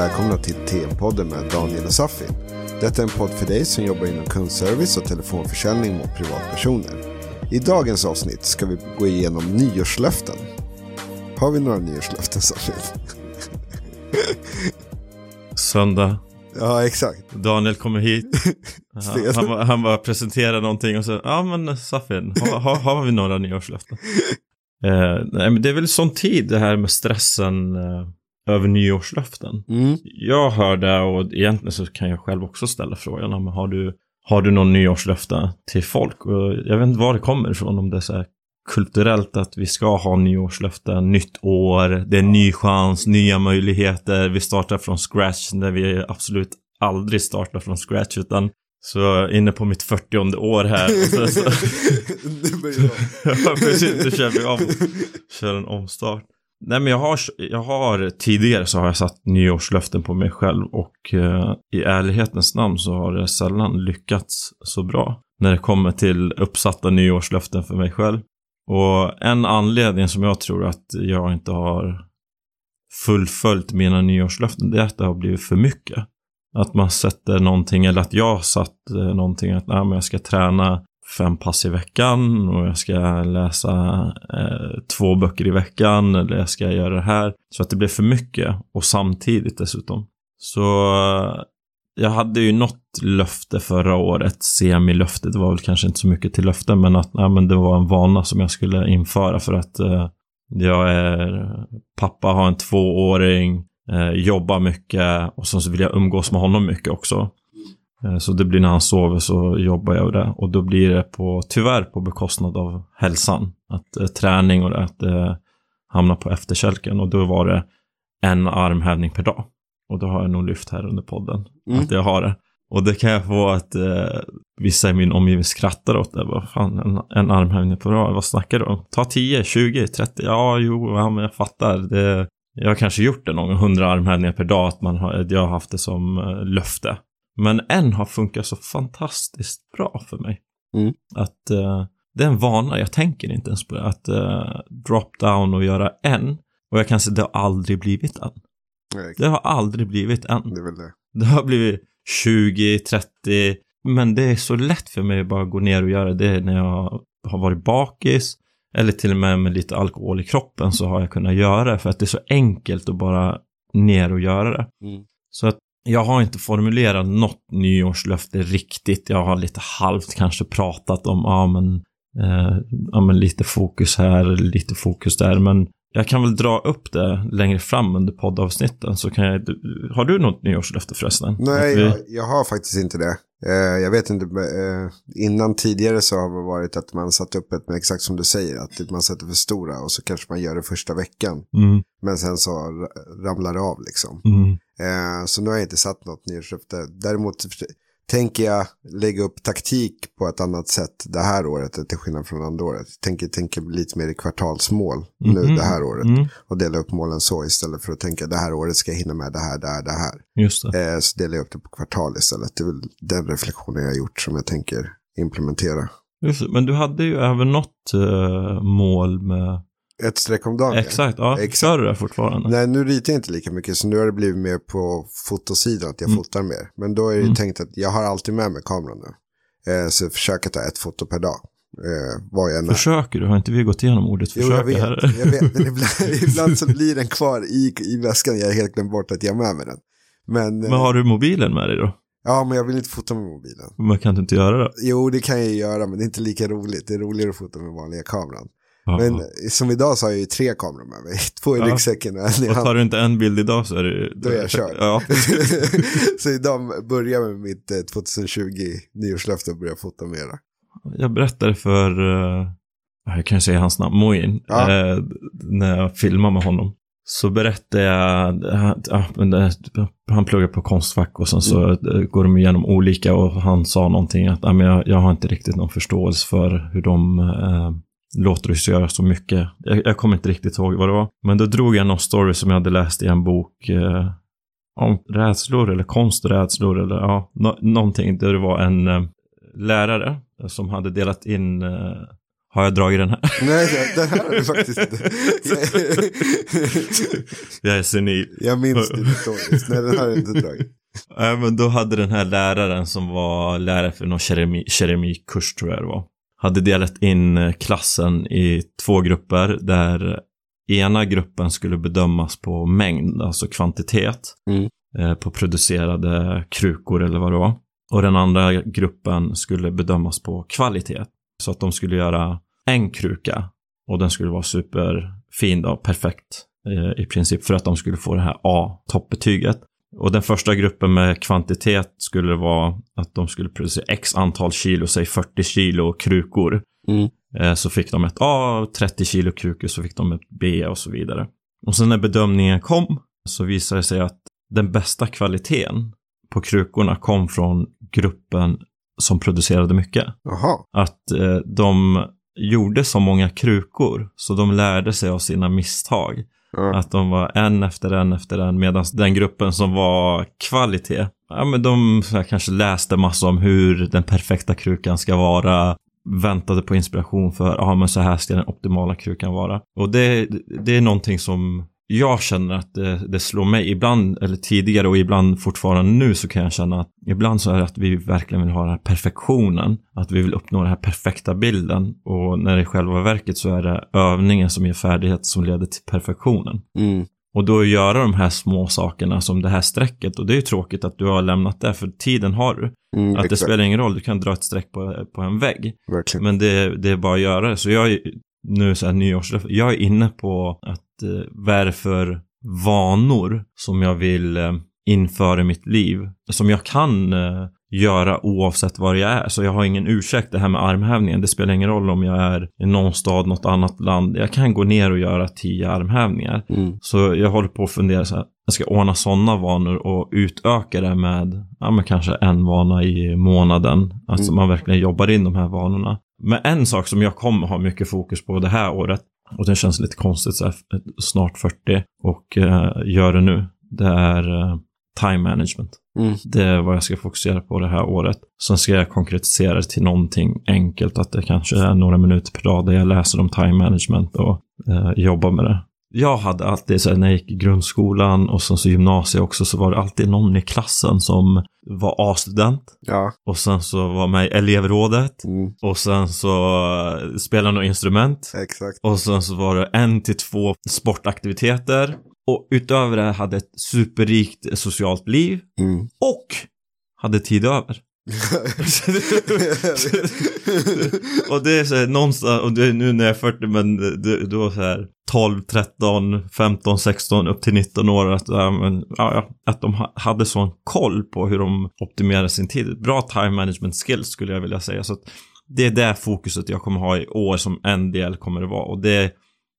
Välkomna till TM-podden med Daniel och Safi. Detta är en podd för dig som jobbar inom kundservice och telefonförsäljning mot privatpersoner. I dagens avsnitt ska vi gå igenom nyårslöften. Har vi några nyårslöften Safi? Söndag. Ja, exakt. Daniel kommer hit. Han, han bara presenterar någonting och så, ja men Safin, har, har, har vi några nyårslöften? Eh, nej men det är väl sån tid det här med stressen eh, över nyårslöften. Mm. Jag hör det och egentligen så kan jag själv också ställa frågan, men har du, har du någon nyårslöfte till folk? Och jag vet inte var det kommer ifrån, om det är så här kulturellt att vi ska ha nyårslöften, nytt år, det är ny chans, nya möjligheter, vi startar från scratch när vi absolut aldrig startar från scratch utan så inne på mitt 40 år här. Och så, så, Nu börjar ja, precis, nu kör vi om, kör en omstart. Nej men jag har, jag har tidigare så har jag satt nyårslöften på mig själv och eh, i ärlighetens namn så har det sällan lyckats så bra när det kommer till uppsatta nyårslöften för mig själv. Och en anledning som jag tror att jag inte har fullföljt mina nyårslöften det är att det har blivit för mycket. Att man sätter någonting, eller att jag satt eh, någonting att nej, men jag ska träna fem pass i veckan och jag ska läsa eh, två böcker i veckan eller jag ska göra det här. Så att det blev för mycket och samtidigt dessutom. Så eh, jag hade ju något löfte förra året, semilöfte, det var väl kanske inte så mycket till löfte men att nej, men det var en vana som jag skulle införa för att eh, jag är pappa, har en tvååring, eh, jobbar mycket och sen så vill jag umgås med honom mycket också. Eh, Så det blir när han sover så jobbar jag det och då blir det på, tyvärr på bekostnad av hälsan. Att eh, träning och att det hamnar på efterkälken och då var det en armhävning per dag. Och då har jag nog lyft här under podden Mm. att jag har det. Och det kan jag få att eh, vissa i min omgivning skrattar åt det. Vad fan, en, en armhävning per dag, vad snackar du om? Ta 10, 20, 30, ja jo, ja, men jag fattar. Det, jag har kanske gjort det någon gång, 100 armhävningar per dag, att man har, jag har haft det som eh, löfte. Men en har funkat så fantastiskt bra för mig. Mm. Att eh, det är en vana, jag tänker inte ens på det. Att eh, drop down och göra en. Och jag kan säga det har aldrig blivit en. Nej, Det har aldrig blivit en. Det det. Det har blivit 20, 30. Men det är så lätt för mig att bara gå ner och göra det när jag har varit bakis. Eller till och med med lite alkohol i kroppen så har jag kunnat göra det. För att det är så enkelt att bara ner och göra det. Mm. Så att jag har inte formulerat något nyårslöfte riktigt. Jag har lite halvt kanske pratat om, ja men, eh, ja men lite fokus här, lite fokus där. Men jag kan väl dra upp det längre fram under poddavsnitten. Så kan jag, har du något nyårslöfte förresten? Nej, vi- jag, jag har faktiskt inte det. Eh, jag vet inte, eh, innan tidigare så har det varit att man satt upp ett, exakt som du säger, att man sätter för stora och så kanske man gör det första veckan. Mm, Men sen så ra- ramlar det av liksom. mm, Eh, så nu har jag inte satt något nyårslöfte. Däremot tänker jag lägga upp taktik på ett annat sätt det här året till skillnad från andra året. Tänker, tänker lite mer i kvartalsmål nu Mhm. det här året. mm, Och dela upp målen så istället för att tänka det här året ska jag hinna med det här, det här, det här. just det. Eh, så delar jag upp det på kvartal istället. Det är väl den reflektionen jag har gjort som jag tänker implementera. Just. Men du hade ju även något eh, mål med... Ett streck om dagen. Exakt, ja. Exakt. Kör du det fortfarande? Nej, nu ritar jag inte lika mycket, så nu har det blivit mer på fotosidan, att jag Mm. fotar mer. Men då är det Mm. tänkt att jag har alltid med mig kameran nu. Eh, så jag försöker ta ett foto per dag. Eh, vad jag än. Försöker du? Har inte vi gått igenom ordet Jo, försöker jag här? vet. Jag vet men ibland, ibland så blir den kvar i, i väskan. Jag har helt glömt bort att jag har med mig den. Men, Men har du mobilen med dig då? ja, men jag vill inte fota med mobilen. Men kan du inte göra det? Jo, det kan jag göra, men det är inte lika roligt. Det är roligare att fota med vanliga kameran. Men som idag så har jag ju tre kameror med mig. Två i Ja. ryggsäcken och en i Och tar du inte en bild idag så är det Då är jag körd. Ja, så idag börjar med mitt eh, 2020 nyårslöfte och börjar fota mera. jag berättade för, eh, jag kan ju säga hans namn, Moin, Ja. eh, när jag filmade med honom. Så berättade jag, han- pluggar på Konstfack och sen så Mm. eh, går de igenom olika och han sa någonting att jag har inte riktigt någon förståelse för hur de låter oss göra så mycket. Jag, jag kommer inte riktigt ihåg vad det var. Men då drog jag någon story som jag hade läst i en bok eh, om rädslor eller konsträdslor eller ja, nå- någonting där det var en eh, lärare som hade delat in eh, Har jag dragit den här? Nej, den här har du faktiskt inte. jag är senil. Jag minns det historiskt. Nej, den här har jag inte dragit. Nej, men då hade den här läraren som var lärare för någon kerami, keramikkurs tror jag det var. Hade delat in eh, klassen i två grupper där ena gruppen skulle bedömas på mängd, alltså kvantitet. Mm. eh, På producerade krukor eller vad det var. Och den andra gruppen skulle bedömas på kvalitet. Så att de skulle göra en kruka och den skulle vara superfin då, perfekt eh, i princip för att de skulle få det här A-toppbetyget. Och den första gruppen med kvantitet skulle vara att de skulle producera x antal kilo, säg 40 kilo krukor. Mm. Eh, Så fick de ett A, 30 kilo krukor så fick de ett B och så vidare. Och sen när bedömningen kom så visade det sig att den bästa kvaliteten på krukorna kom från gruppen som producerade mycket. Jaha. Att eh, de gjorde så många krukor så de lärde sig av sina misstag. Ja. Att de var en efter en efter en medan den gruppen som var kvalitet, ja men de här, kanske läste massa om hur den perfekta krukan ska vara, väntade på inspiration för, ja men så här ska den optimala krukan vara. Och det, det är någonting som jag känner att det, det slår mig ibland, eller tidigare och ibland fortfarande nu så kan jag känna att ibland så är det att vi verkligen vill ha den här perfektionen. Att vi vill uppnå den här perfekta bilden och när det i själva verket så är det övningen som ger färdighet som leder till perfektionen. Mm. Och då göra de här små sakerna som det här strecket och det är ju tråkigt att du har lämnat det för tiden har du. Mm, Att det exakt. spelar ingen roll, du kan dra ett streck på, på en vägg. Verkligen. Men det, det är bara att göra det. Så jag nu så här nyårslöfte, jag är inne på att eh, vad är det för vanor som jag vill eh, införa i mitt liv. Som jag kan eh, göra oavsett var jag är. Så jag har ingen ursäkt det här med armhävningen. Det spelar ingen roll om jag är i någon stad, något annat land. Jag kan gå ner och göra tio armhävningar. Mm. Så jag håller på att fundera så här, jag ska ordna sådana vanor och utöka det med, ja men kanske en vana i månaden. Alltså Mm. man verkligen jobbar in de här vanorna. Men en sak som jag kommer ha mycket fokus på det här året, och det känns lite konstigt så här, snart 40 och eh, gör det nu, det är eh, time management. Mm. Det är vad jag ska fokusera på det här året. Sen ska jag konkretisera det till någonting enkelt, att det kanske är några minuter per dag där jag läser om time management och eh, jobbar med det. Jag hade alltid, så här, när jag gick i grundskolan och sen så gymnasiet också, så var det alltid någon i klassen som var A-student. Ja. Och sen så var med i elevrådet. Mm. Och sen så eh, spelade något instrument. Exakt. Och sen så var det en till två sportaktiviteter. Och utöver det hade ett superrikt socialt liv. Mm. Och hade tid över. och det är så här, någonstans, och det är nu när jag är 40 men det, det var så här 12, 13, 15, 16 upp till 19 år att, ja, men, ja, att de hade sån koll på hur de optimerar sin tid. Bra time management skills skulle jag vilja säga. Så att det är det fokuset jag kommer ha i år som en del kommer det vara. Och det,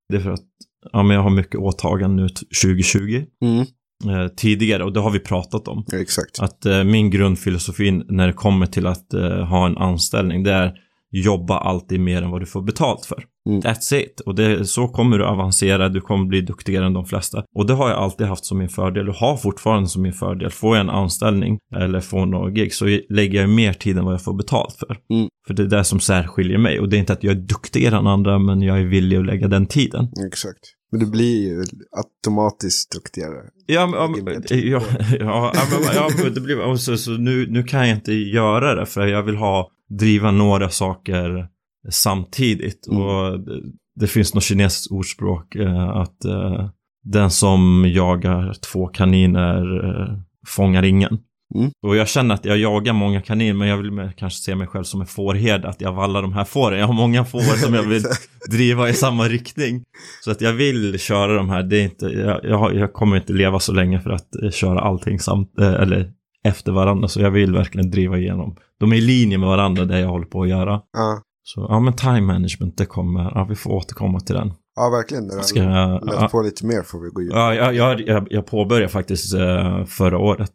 det är för att ja, men jag har mycket åtaganden nu 2020 Mm eh, tidigare och det har vi pratat om. Exakt. Att eh, min grundfilosofi när det kommer till att eh, ha en anställning det är jobba alltid mer än vad du får betalt för. Mm. That's it. Och det, så kommer du avancera, du kommer bli duktigare än de flesta. Och det har jag alltid haft som min fördel och har fortfarande som min fördel. Får jag en anställning eller får några gig så lägger jag mer tid än vad jag får betalt för. Mm. För det är det som särskiljer mig. Och det är inte att jag är duktigare än andra men jag är villig att lägga den tiden. Exakt. Men du blir ju automatiskt duktigare. Ja, men, ja, tid ja, ja, ja, men, det blir, så, så nu, nu kan jag inte göra det för jag vill ha, driva några saker samtidigt. Mm. Och det, det finns något kinesiskt ordspråk eh, att eh, den som jagar två kaniner eh, fångar ingen. Mm. Och jag känner att jag jagar många kaniner men jag vill kanske se mig själv som en fårherde, att jag vallar de här fåren. Jag har många får som jag vill driva i samma riktning. Så att jag vill köra de här. Det är inte, jag, jag, kommer inte leva så länge för att eh, köra allting samt, eh, eller efter varandra. Så jag vill verkligen driva igenom. De är i linje med varandra det jag håller på att göra. Ja. Så ja men time management det kommer, ja vi får återkomma till den. ja, verkligen. Du Ska jag, läst ja, på lite mer får vi gå djupt. ja, jag, jag, jag, jag påbörjade faktiskt eh, förra året.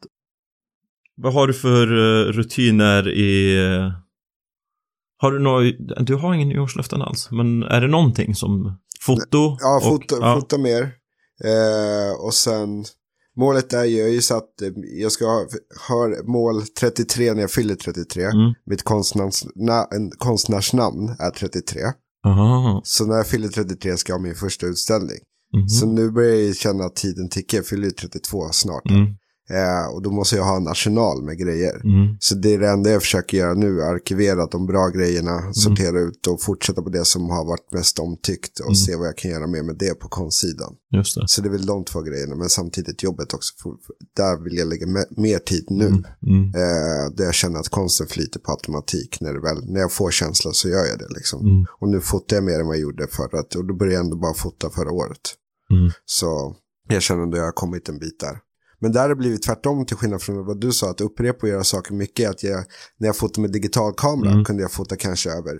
Vad har du för eh, rutiner i... eh, har du några, du har ingen nyårslöften alls, men är det någonting som foto? Ja, och- fota, ja. fota mer. Eh, och sen, målet är ju, jag har ju satt, eh, jag ska ha, ha mål 33 när jag fyller 33. Mm. Mitt konstnärs, na, konstnärsnamn är 33. Aha. Så när jag fyller 33 ska jag ha min första utställning. Mhm. Så nu börjar jag känna att tiden tickar. Jag fyller ju 32 snart. Mm. Eh, och då måste jag ha en arsenal med grejer. Mm. Så det är det enda jag försöker göra nu. Arkivera de bra grejerna, Mm. sortera ut och fortsätta på det som har varit mest omtyckt. Och Mm. se vad jag kan göra mer med det på konstsidan. Just det. Så det är väl de två grejerna. Men samtidigt jobbet också. Där vill jag lägga me- mer tid nu. Mm. Mm. Eh, där jag känner att konsten flyter på automatik. När, väl, när jag får känsla så gör jag det. Liksom. Mm. Och nu fotar jag mer än vad jag gjorde förra. Och då började jag ändå bara fota förra året. Så jag känner att jag har kommit en bit där. Men där har det blivit tvärtom till skillnad från vad du sa. Att upprepa och göra saker mycket. Att jag, när jag fotar med digitalkamera Mm. kunde jag fota kanske över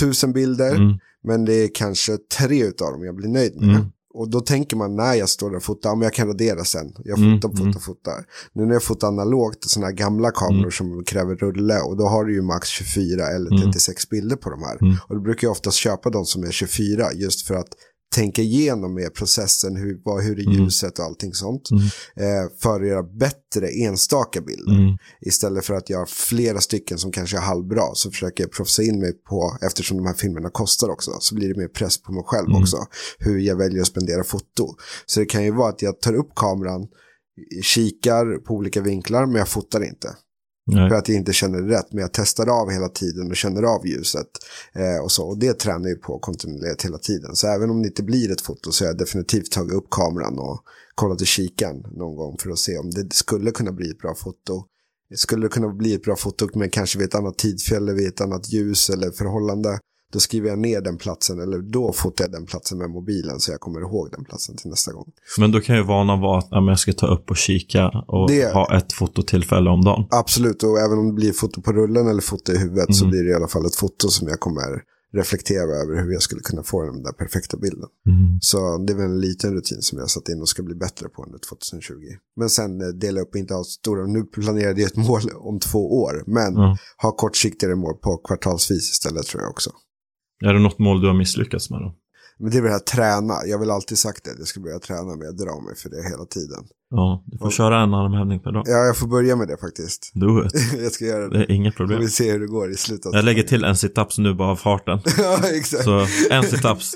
tusen bilder. Mm. Men det är kanske tre utav dem jag blir nöjd med. Mm. Och då tänker man när jag står där och fotar, men jag kan radera sen. Jag Mm, fotar, fotar, mm. fotar. Nu när jag fotar analogt, sådana här gamla kameror Mm. som kräver rulle. Och då har du ju max 24 eller Mm. 36 bilder på de här. Mm. Och då brukar jag oftast köpa de som är 24 just för att tänka igenom med processen, hur, vad, hur är Mm. ljuset och allting sånt. Mm. Eh, för att göra bättre enstaka bilder. Mm. Istället för att jag har flera stycken som kanske är halvbra så försöker jag proffsa in mig på, eftersom de här filmerna kostar också, så blir det mer press på mig själv Mm. också. Hur jag väljer att spendera foto. Så det kan ju vara att jag tar upp kameran, kikar på olika vinklar, men jag fotar inte. Nej. För att jag inte känner det rätt, men jag testar av hela tiden och känner av ljuset. Eh, och, så. och det tränar ju på kontinuerligt hela tiden. Så även om det inte blir ett foto så har jag definitivt tagit upp kameran och kollat i kikaren någon gång för att se om det skulle kunna bli ett bra foto. Skulle det kunna bli ett bra foto, men kanske vid ett annat tidfälle, vid ett annat ljus eller förhållande. Då skriver jag ner den platsen, eller då fotar jag den platsen med mobilen så jag kommer ihåg den platsen till nästa gång. Men då kan ju vanan vara att ja, jag ska ta upp och kika och Det- ha ett fototillfälle om dagen. Absolut, och även om det blir foto på rullen eller foto i huvudet så Mm. blir det i alla fall ett foto som jag kommer reflektera över hur jag skulle kunna få den där perfekta bilden. Mm. Så det är väl en liten rutin som jag har satt in och ska bli bättre på under 2020. Men sen eh, dela upp inte allt stora, nu planerade jag ett mål om två år, men Ja. ha kortsiktigare mål på kvartalsvis istället tror jag också. Är det något mål du har misslyckats med då? Men det är väl det här träna, jag vill alltid sagt det, jag ska börja träna men jag drar mig för det hela tiden. Ja, du får Och- köra en armhävning per dag. Ja, jag får börja med det faktiskt. Do it. jag ska göra Det det. är Vi problem. vill se hur det går i slutet. Jag lägger till en sit-ups nu bara av farten. ja, exakt. Så en sit-ups,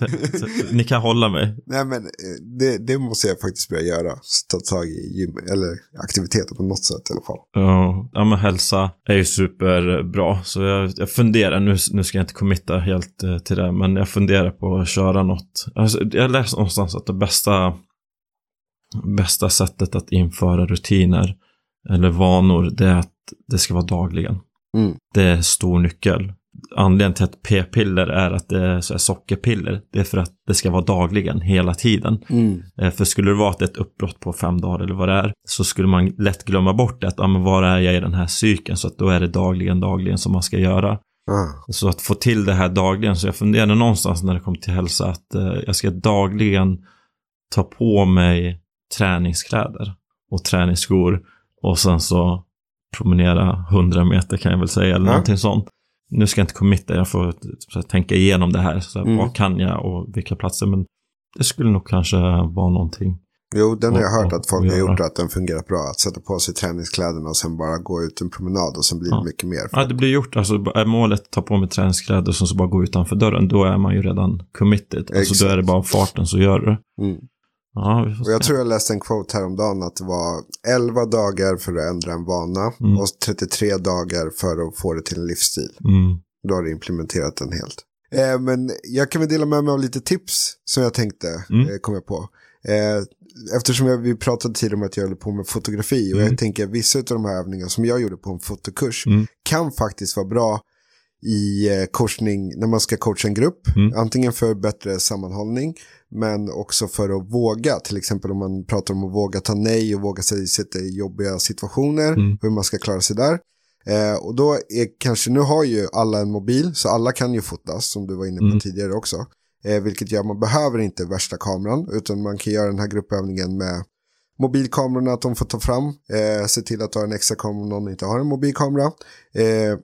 ni kan hålla mig. Nej men eh, det, det måste jag faktiskt börja göra. Ta tag i gym, eller aktiviteter på något sätt i alla fall. Ja, ja men hälsa är ju superbra. Så jag, jag funderar, nu, nu ska jag inte committa helt eh, till det, men jag funderar på att köra något. Alltså, jag läste någonstans att det bästa, bästa sättet att införa rutiner eller vanor, det är att det ska vara dagligen. Mm. Det är stor nyckel. Anledningen till att p-piller är att det är sockerpiller, det är för att det ska vara dagligen, hela tiden. Mm. Eh, För skulle det vara ett uppbrott på fem dagar eller vad det är, så skulle man lätt glömma bort det, att ah, men var är jag i den här cykeln, så att då är det dagligen, dagligen som man ska göra. Ah. Så att få till det här dagligen, så jag funderade någonstans när det kom till hälsa att eh, jag ska dagligen ta på mig träningskläder och träningsskor och sen så promenera 100 meter kan jag väl säga, eller Ja. någonting sånt. Nu ska jag inte committa, jag får här, tänka igenom det här, så här, Mm. vad kan jag och vilka platser, men det skulle nog kanske vara någonting. Jo, den har jag Och- hört och- att folk och har gjort att den fungerar bra. Att sätta på sig träningskläderna och sen bara gå ut en promenad och sen blir det Ja. mycket mer. Ja, det blir gjort. Alltså, är målet att ta på mig träningskläder och sen så bara gå utanför dörren, då är man ju redan committed. Alltså, då är det bara farten så gör du det. Mm. Ja, Och jag tror jag läste en quote häromdagen att det var 11 dagar för att ändra en vana Mm. och 33 dagar för att få det till en livsstil. Mm. Då har du implementerat den helt. Eh, men jag kan väl dela med mig av lite tips som jag tänkte, Mm. eh, kom jag på. Eh, eftersom jag, vi pratade tidigare om att jag höll på med fotografi och Mm. jag tänker att vissa av de här övningarna som jag gjorde på en fotokurs Mm. kan faktiskt vara bra i eh, coachning, när man ska coacha en grupp. Mm. Antingen för bättre sammanhållning, men också för att våga. Till exempel om man pratar om att våga ta nej och våga sig sätta i jobbiga situationer, Mm. hur man ska klara sig där. Eh, och då är kanske, nu har ju alla en mobil, så alla kan ju fotas, som du var inne på Mm. tidigare också. Eh, vilket gör att man behöver inte värsta kameran, utan man kan göra den här gruppövningen med mobilkamerorna, att de får ta fram, eh, se till att ha en extra kamera om någon inte har en mobilkamera. Eh,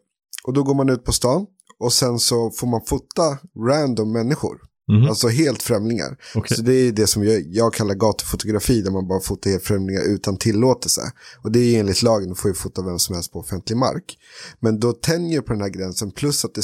och då går man ut på stan och sen så får man fota random människor. Mhm. Alltså helt främlingar. Okej. Så det är det som jag, jag kallar gatufotografi där man bara fotar helt främlingar utan tillåtelse. Och det är enligt lagen, du får ju fota vem som helst på offentlig mark. Men då tänjer på den här gränsen plus att det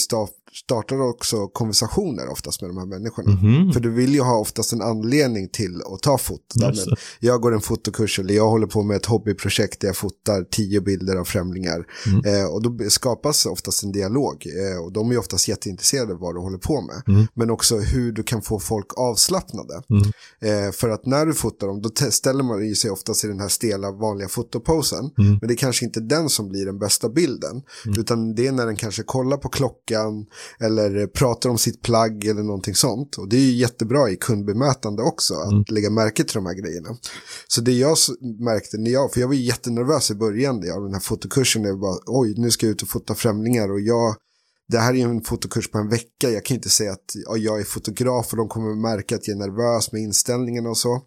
startar också konversationer oftast med de här människorna. Mhm. För du vill ju ha oftast en anledning till att ta foto. Det. jag går en fotokurs eller jag håller på med ett hobbyprojekt där jag fotar tio bilder av främlingar. Mm. Eh, och då skapas oftast en dialog. Eh, och de är oftast jätteintresserade av vad du håller på med. Mm. Men också hur du kan få folk avslappnade. Mm. Eh, för att när du fotar dem, då ställer man sig oftast i den här stela vanliga fotoposen. Mm. Men det är kanske inte den som blir den bästa bilden. Utan det är när den kanske kollar på klockan eller pratar om sitt plagg eller någonting sånt. Och det är ju jättebra i kundbemötande också att Mm. lägga märke till de här grejerna. Så det jag märkte när jag, för jag var jättenervös i början av den här fotokursen. Jag bara, oj, nu ska jag ut och fota främlingar och jag det här är ju en fotokurs på en vecka. Jag kan inte säga att ja, jag är fotograf och de kommer märka att jag är nervös med inställningen och så.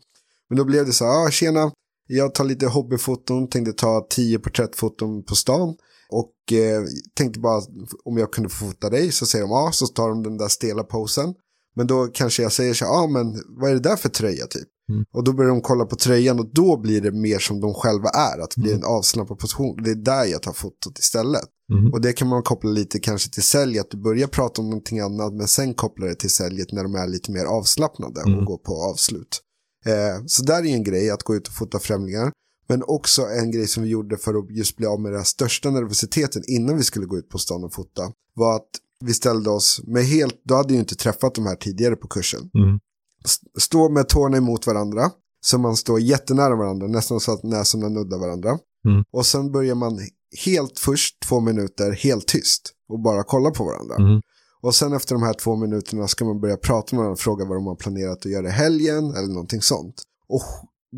Men då blev det så här, ah, tjena, jag tar lite hobbyfoton, tänkte ta tio porträttfoton på stan. Och eh, tänkte bara om jag kunde få fota dig så säger de ja, så tar de den där stela posen. Men då kanske jag säger så ja men vad är det där för tröja typ? Mm. Och då börjar de kolla på tröjan och då blir det mer som de själva är, att det blir en avslappnad position. Det är där jag tar fotot istället. Mm. Och det kan man koppla lite kanske till sälj, att du börjar prata om någonting annat men sen kopplar det till säljet när de är lite mer avslappnade och Mm. går på avslut. Eh, så där är en grej att gå ut och fota främlingar. Men också en grej som vi gjorde för att just bli av med den största nervositeten innan vi skulle gå ut på stan och fota. Var att vi ställde oss med helt, då hade ju inte träffat de här tidigare på kursen. Mm. St- Stå med tårna emot varandra. Så man står jättenära varandra, nästan så att näsorna nuddar varandra. Mm. Och sen börjar man helt först två minuter helt tyst och bara kolla på varandra. Mm. Och sen efter de här två minuterna ska man börja prata med varandra och fråga vad de har planerat att göra i helgen eller någonting sånt. Och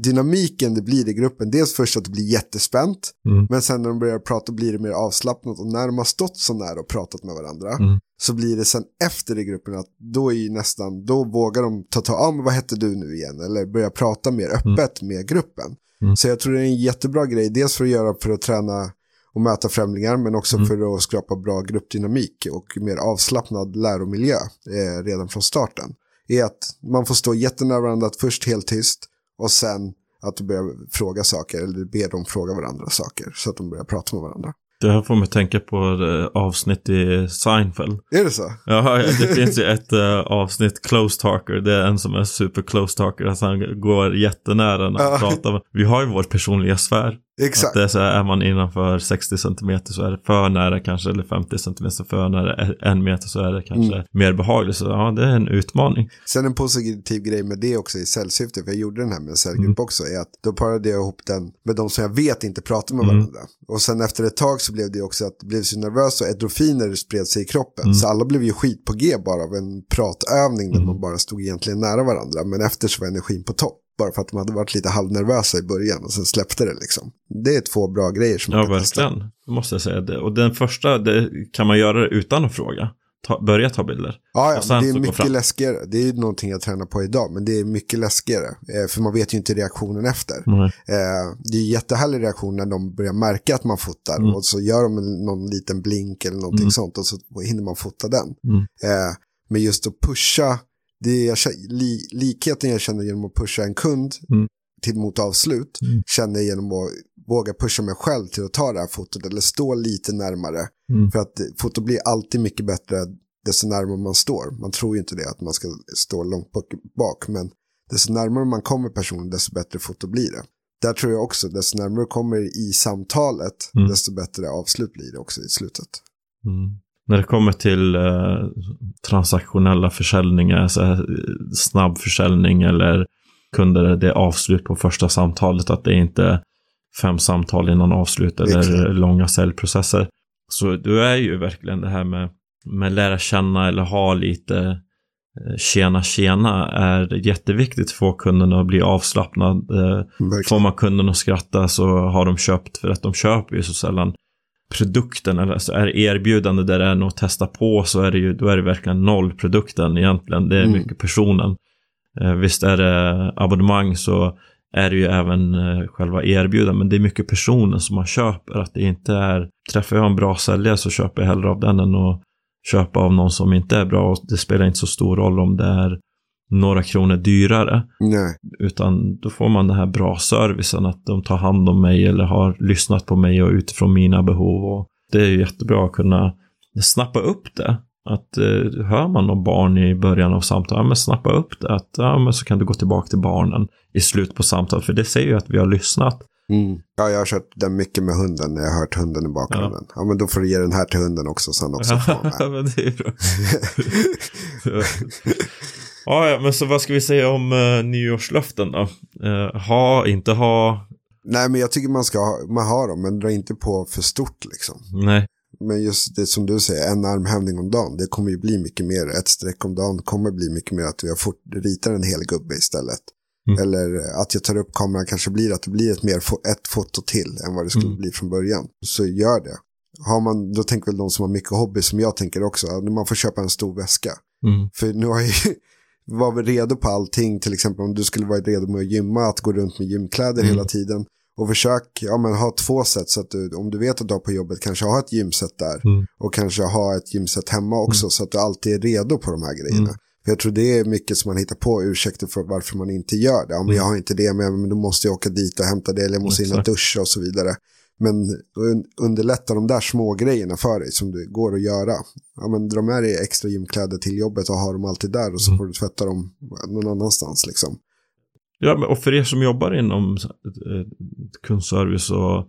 dynamiken det blir i gruppen, dels först att det blir jättespänt, Mm. men sen när de börjar prata blir det mer avslappnat och när de har stått så nära och pratat med varandra Mm. så blir det sen efter i gruppen att då är nästan, då vågar de ta ta, ja ah, men vad hette du nu igen? Eller börja prata mer öppet med gruppen. Mm. Så jag tror det är en jättebra grej, dels för att göra för att träna och möta främlingar, men också Mm. för att skapa bra gruppdynamik och mer avslappnad läromiljö eh, redan från starten. Är att man får stå jättenära varandra, först helt tyst och sen att du börjar fråga saker, eller du ber dem fråga varandra saker, så att de börjar prata med varandra. Det här får mig tänka på ett avsnitt i Seinfeld. Är det så? Ja, det finns ju ett uh, avsnitt, Close Talker. Det är en som är super close talker. Alltså han går jättenära när han pratar. Vi har ju vår personliga sfär. Att Exakt. det är, så här, är man innanför 60 cm så är det för nära kanske, eller 50 cm för nära en meter så är det kanske Mm. mer behagligt. Så ja, det är en utmaning. Sen en positiv grej med det också i säljsyfte, för jag gjorde den här med en säljgrupp Mm. också, är att då parade jag ihop den med de som jag vet inte pratar med Mm. varandra. Och sen efter ett tag så blev det också att det blev så nervöst och endorfiner spred sig i kroppen. Mm. Så alla blev ju skit på G bara av en pratövning där Mm. man bara stod egentligen nära varandra. Men efter så var energin på topp. Bara för att de hade varit lite halvnervösa i början och sen släppte det liksom. Det är två bra grejer som Ja, man kan testa. verkligen. Det måste jag säga. Det. Och den första, kan man göra utan att fråga. Ta, börja ta bilder. Ja, ja det är mycket läskigare. Det är någonting jag tränar på idag, men det är mycket läskigare. Eh, för man vet ju inte reaktionen efter. Eh, det är jättehärlig reaktion när de börjar märka att man fotar Mm. och så gör de någon liten blink eller någonting Mm. sånt och så hinner man fota den. Mm. Eh, men just att pusha, det jag, li, likheten jag känner genom att pusha en kund Mm. till mot avslut Mm. känner jag genom att våga pusha mig själv till att ta det här fotot eller stå lite närmare. Mm. För att foto blir alltid mycket bättre desto närmare man står. Man tror ju inte det att man ska stå långt bak, bak men desto närmare man kommer personen desto bättre foto blir det. Där tror jag också, desto närmare du kommer i samtalet Mm. desto bättre avslut blir det också i slutet. Mm. När det kommer till eh, transaktionella försäljningar, så här, snabb försäljning eller kunder, det är avslut på första samtalet, att det är inte fem samtal innan avslut eller Exakt. långa säljprocesser. Så då är ju verkligen det här med, med lära känna eller ha lite eh, tjena tjena är jätteviktigt för att få kunden att bli avslappnad. Eh, Får Verkligen. man kunden att skratta så har de köpt för att de köper ju så sällan produkten eller så är erbjudande där det är något att testa på så är det ju då är det verkligen noll produkten egentligen. Det är Mm. mycket personen. Eh, visst är det abonnemang så är det ju även eh, själva erbjudandet men det är mycket personen som man köper. Att det inte är träffar jag en bra säljare så köper jag hellre av den än att köpa av någon som inte är bra. Och det spelar inte så stor roll om det är några kronor dyrare. Nej, Utan då får man den här bra servicen att de tar hand om mig eller har lyssnat på mig och utifrån mina behov. Och det är ju jättebra att kunna snappa upp det. Att eh, hör man någon barn i början av samtalet, ja, men snappa upp det. Att, ja, men så kan du gå tillbaka till barnen i slut på samtalet. För det säger ju att vi har lyssnat. Mm. Ja, jag har kört den mycket med hunden när jag har hört hunden i bakgrunden. Ja. ja, men då får du ge den här till hunden också så han också får Ja, men det är bra. ja, ja, men så vad ska vi säga om uh, nyårslöften då? Uh, ha, inte ha? Nej, men jag tycker man ska ha, man har dem, men dra inte på för stort liksom. Nej. Men just det som du säger, en armhävning om dagen, det kommer ju bli mycket mer. Ett streck om dagen kommer bli mycket mer att vi har fort, ritar en hel gubbe istället. Mm. Eller att jag tar upp kameran kanske blir att det blir ett, mer, ett foto till än vad det skulle mm. bli från början. Så gör det. Har man, då tänker väl de som har mycket hobby som jag tänker också, man får köpa en stor väska. Mm. För nu har jag var vi redo på allting, till exempel om du skulle vara redo med att gymma, att gå runt med gymkläder mm. hela tiden. Och försök ja, men ha två sätt så att du, om du vet att du har på jobbet, kanske ha ett gymset där. Mm. Och kanske ha ett gymset hemma också mm. så att du alltid är redo på de här grejerna. Mm. För jag tror det är mycket som man hittar på ursäkter för varför man inte gör det. Ja, men jag har inte det med men då måste jag åka dit och hämta det eller jag måste in och duscha och så vidare. Men underlätta de där små grejerna för dig som det går att göra. Ja, men dra med dig extra gymkläder till jobbet och ha dem alltid där och så mm. får du tvätta dem någon annanstans liksom. Ja, men och för er som jobbar inom eh, kundservice och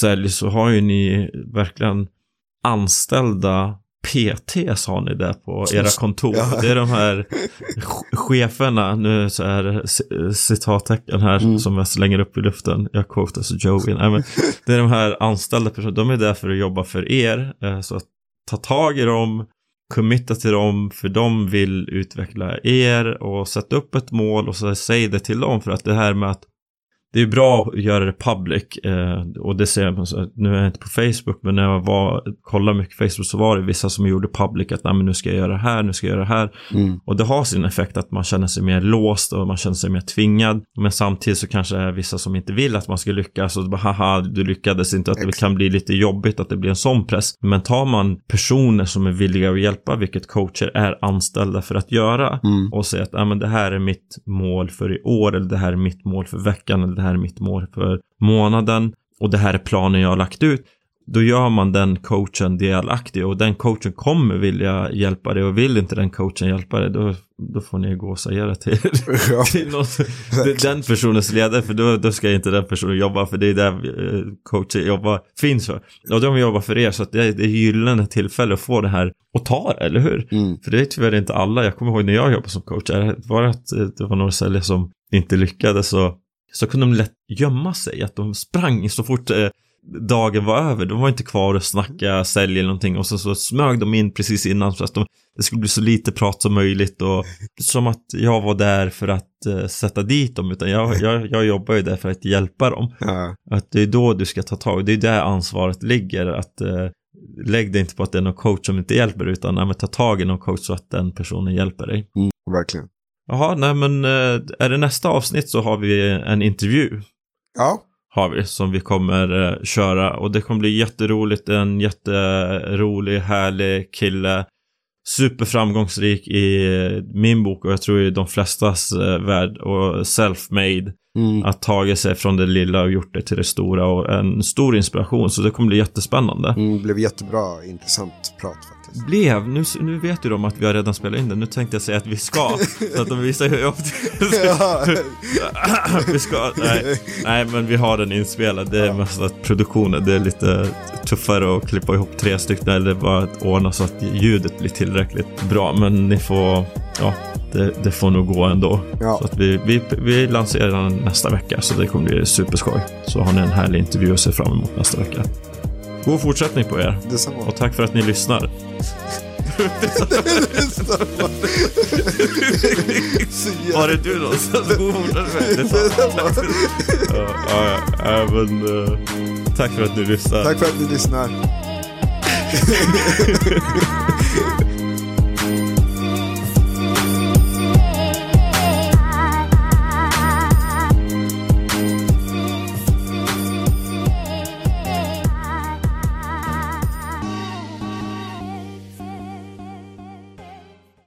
sälj så har ju ni verkligen anställda PTs har ni där på era kontor. Ja. Det är de här cheferna, nu så är det citattecken här mm. som jag slänger upp i luften. Jag quotar så Joey. Nej, men det är de här anställda personerna, de är där för att jobba för er. Eh, så att ta tag i dem, committa till dem, för de vill utveckla er och sätta upp ett mål och så säg det till dem. För att det här med att det är bra att göra det public eh, och det ser man, nu är jag inte på Facebook men när jag var, kollade mycket Facebook så var det vissa som gjorde public att Nej, men nu ska jag göra det här, nu ska jag göra det här. Mm. Och det har sin effekt att man känner sig mer låst och man känner sig mer tvingad. Men samtidigt så kanske det är vissa som inte vill att man ska lyckas och bara haha du lyckades inte, att det kan bli lite jobbigt att det blir en sån press. Men tar man personer som är villiga att hjälpa, vilket coacher är anställda för att göra mm. och säga att Nej, men det här är mitt mål för i år eller det här är mitt mål för veckan eller det här är mitt mål för månaden och det här är planen jag har lagt ut. Då gör man den coachen delaktig och den coachen kommer vilja hjälpa dig och vill inte den coachen hjälpa dig då, då får ni gå och säga det till, ja, till någon, den personens ledare för då, då ska inte den personen jobba för det är där eh, coachen jobbar, finns för. Och de jobbar för er så att det är, det är gyllene tillfälle att få det här och ta det, eller hur? Mm. För det är tyvärr inte alla, jag kommer ihåg när jag jobbade som coach, var det att det var några säljare som inte lyckades så så kunde de lätt gömma sig. Att de sprang så fort eh, dagen var över. De var inte kvar och snacka sälj eller någonting. Och så, så smög de in precis innan så att de, det skulle bli så lite prat som möjligt. Och som att jag var där för att eh, sätta dit dem. Utan jag, jag, jag jobbar ju där för att hjälpa dem. Ja. Att det är då du ska ta tag. Det är där ansvaret ligger. Att eh, lägg det inte på att det är någon coach som inte hjälper utan nej, ta tag i någon coach så att den personen hjälper dig. Mm, verkligen. Jaha, nej men eh, är det nästa avsnitt så har vi en intervju. Ja. Har vi, som vi kommer uh, köra. Och det kommer bli jätteroligt. En jätterolig, härlig kille. Superframgångsrik i uh, min bok och jag tror i de flestas värld. Och self-made. Mm. Att tagit sig från det lilla och gjort det till det stora. Och en stor inspiration. Så det kommer bli jättespännande. Mm, det blev jättebra, intressant prat blev, nu, nu vet ju de att vi har redan spelat in det, nu tänkte jag säga att vi ska. så att de visar hur ofta... vi ska, nej, nej men vi har den inspelad. Det är mest att produktionen, det är lite tuffare att klippa ihop tre stycken eller bara att ordna så att ljudet blir tillräckligt bra. Men ni får, ja, det, det får nog gå ändå. Ja. Så att vi, vi, vi lanserar den nästa vecka så det kommer bli superskoj. Så har ni en härlig intervju att se fram emot nästa vecka. God fortsättning på er. Detsamma. Och tack för att ni lyssnar. Var är du någonstans? God fortsättning. Ja, ja, ja, men uh, tack för att ni lyssnar. Tack för att ni lyssnar.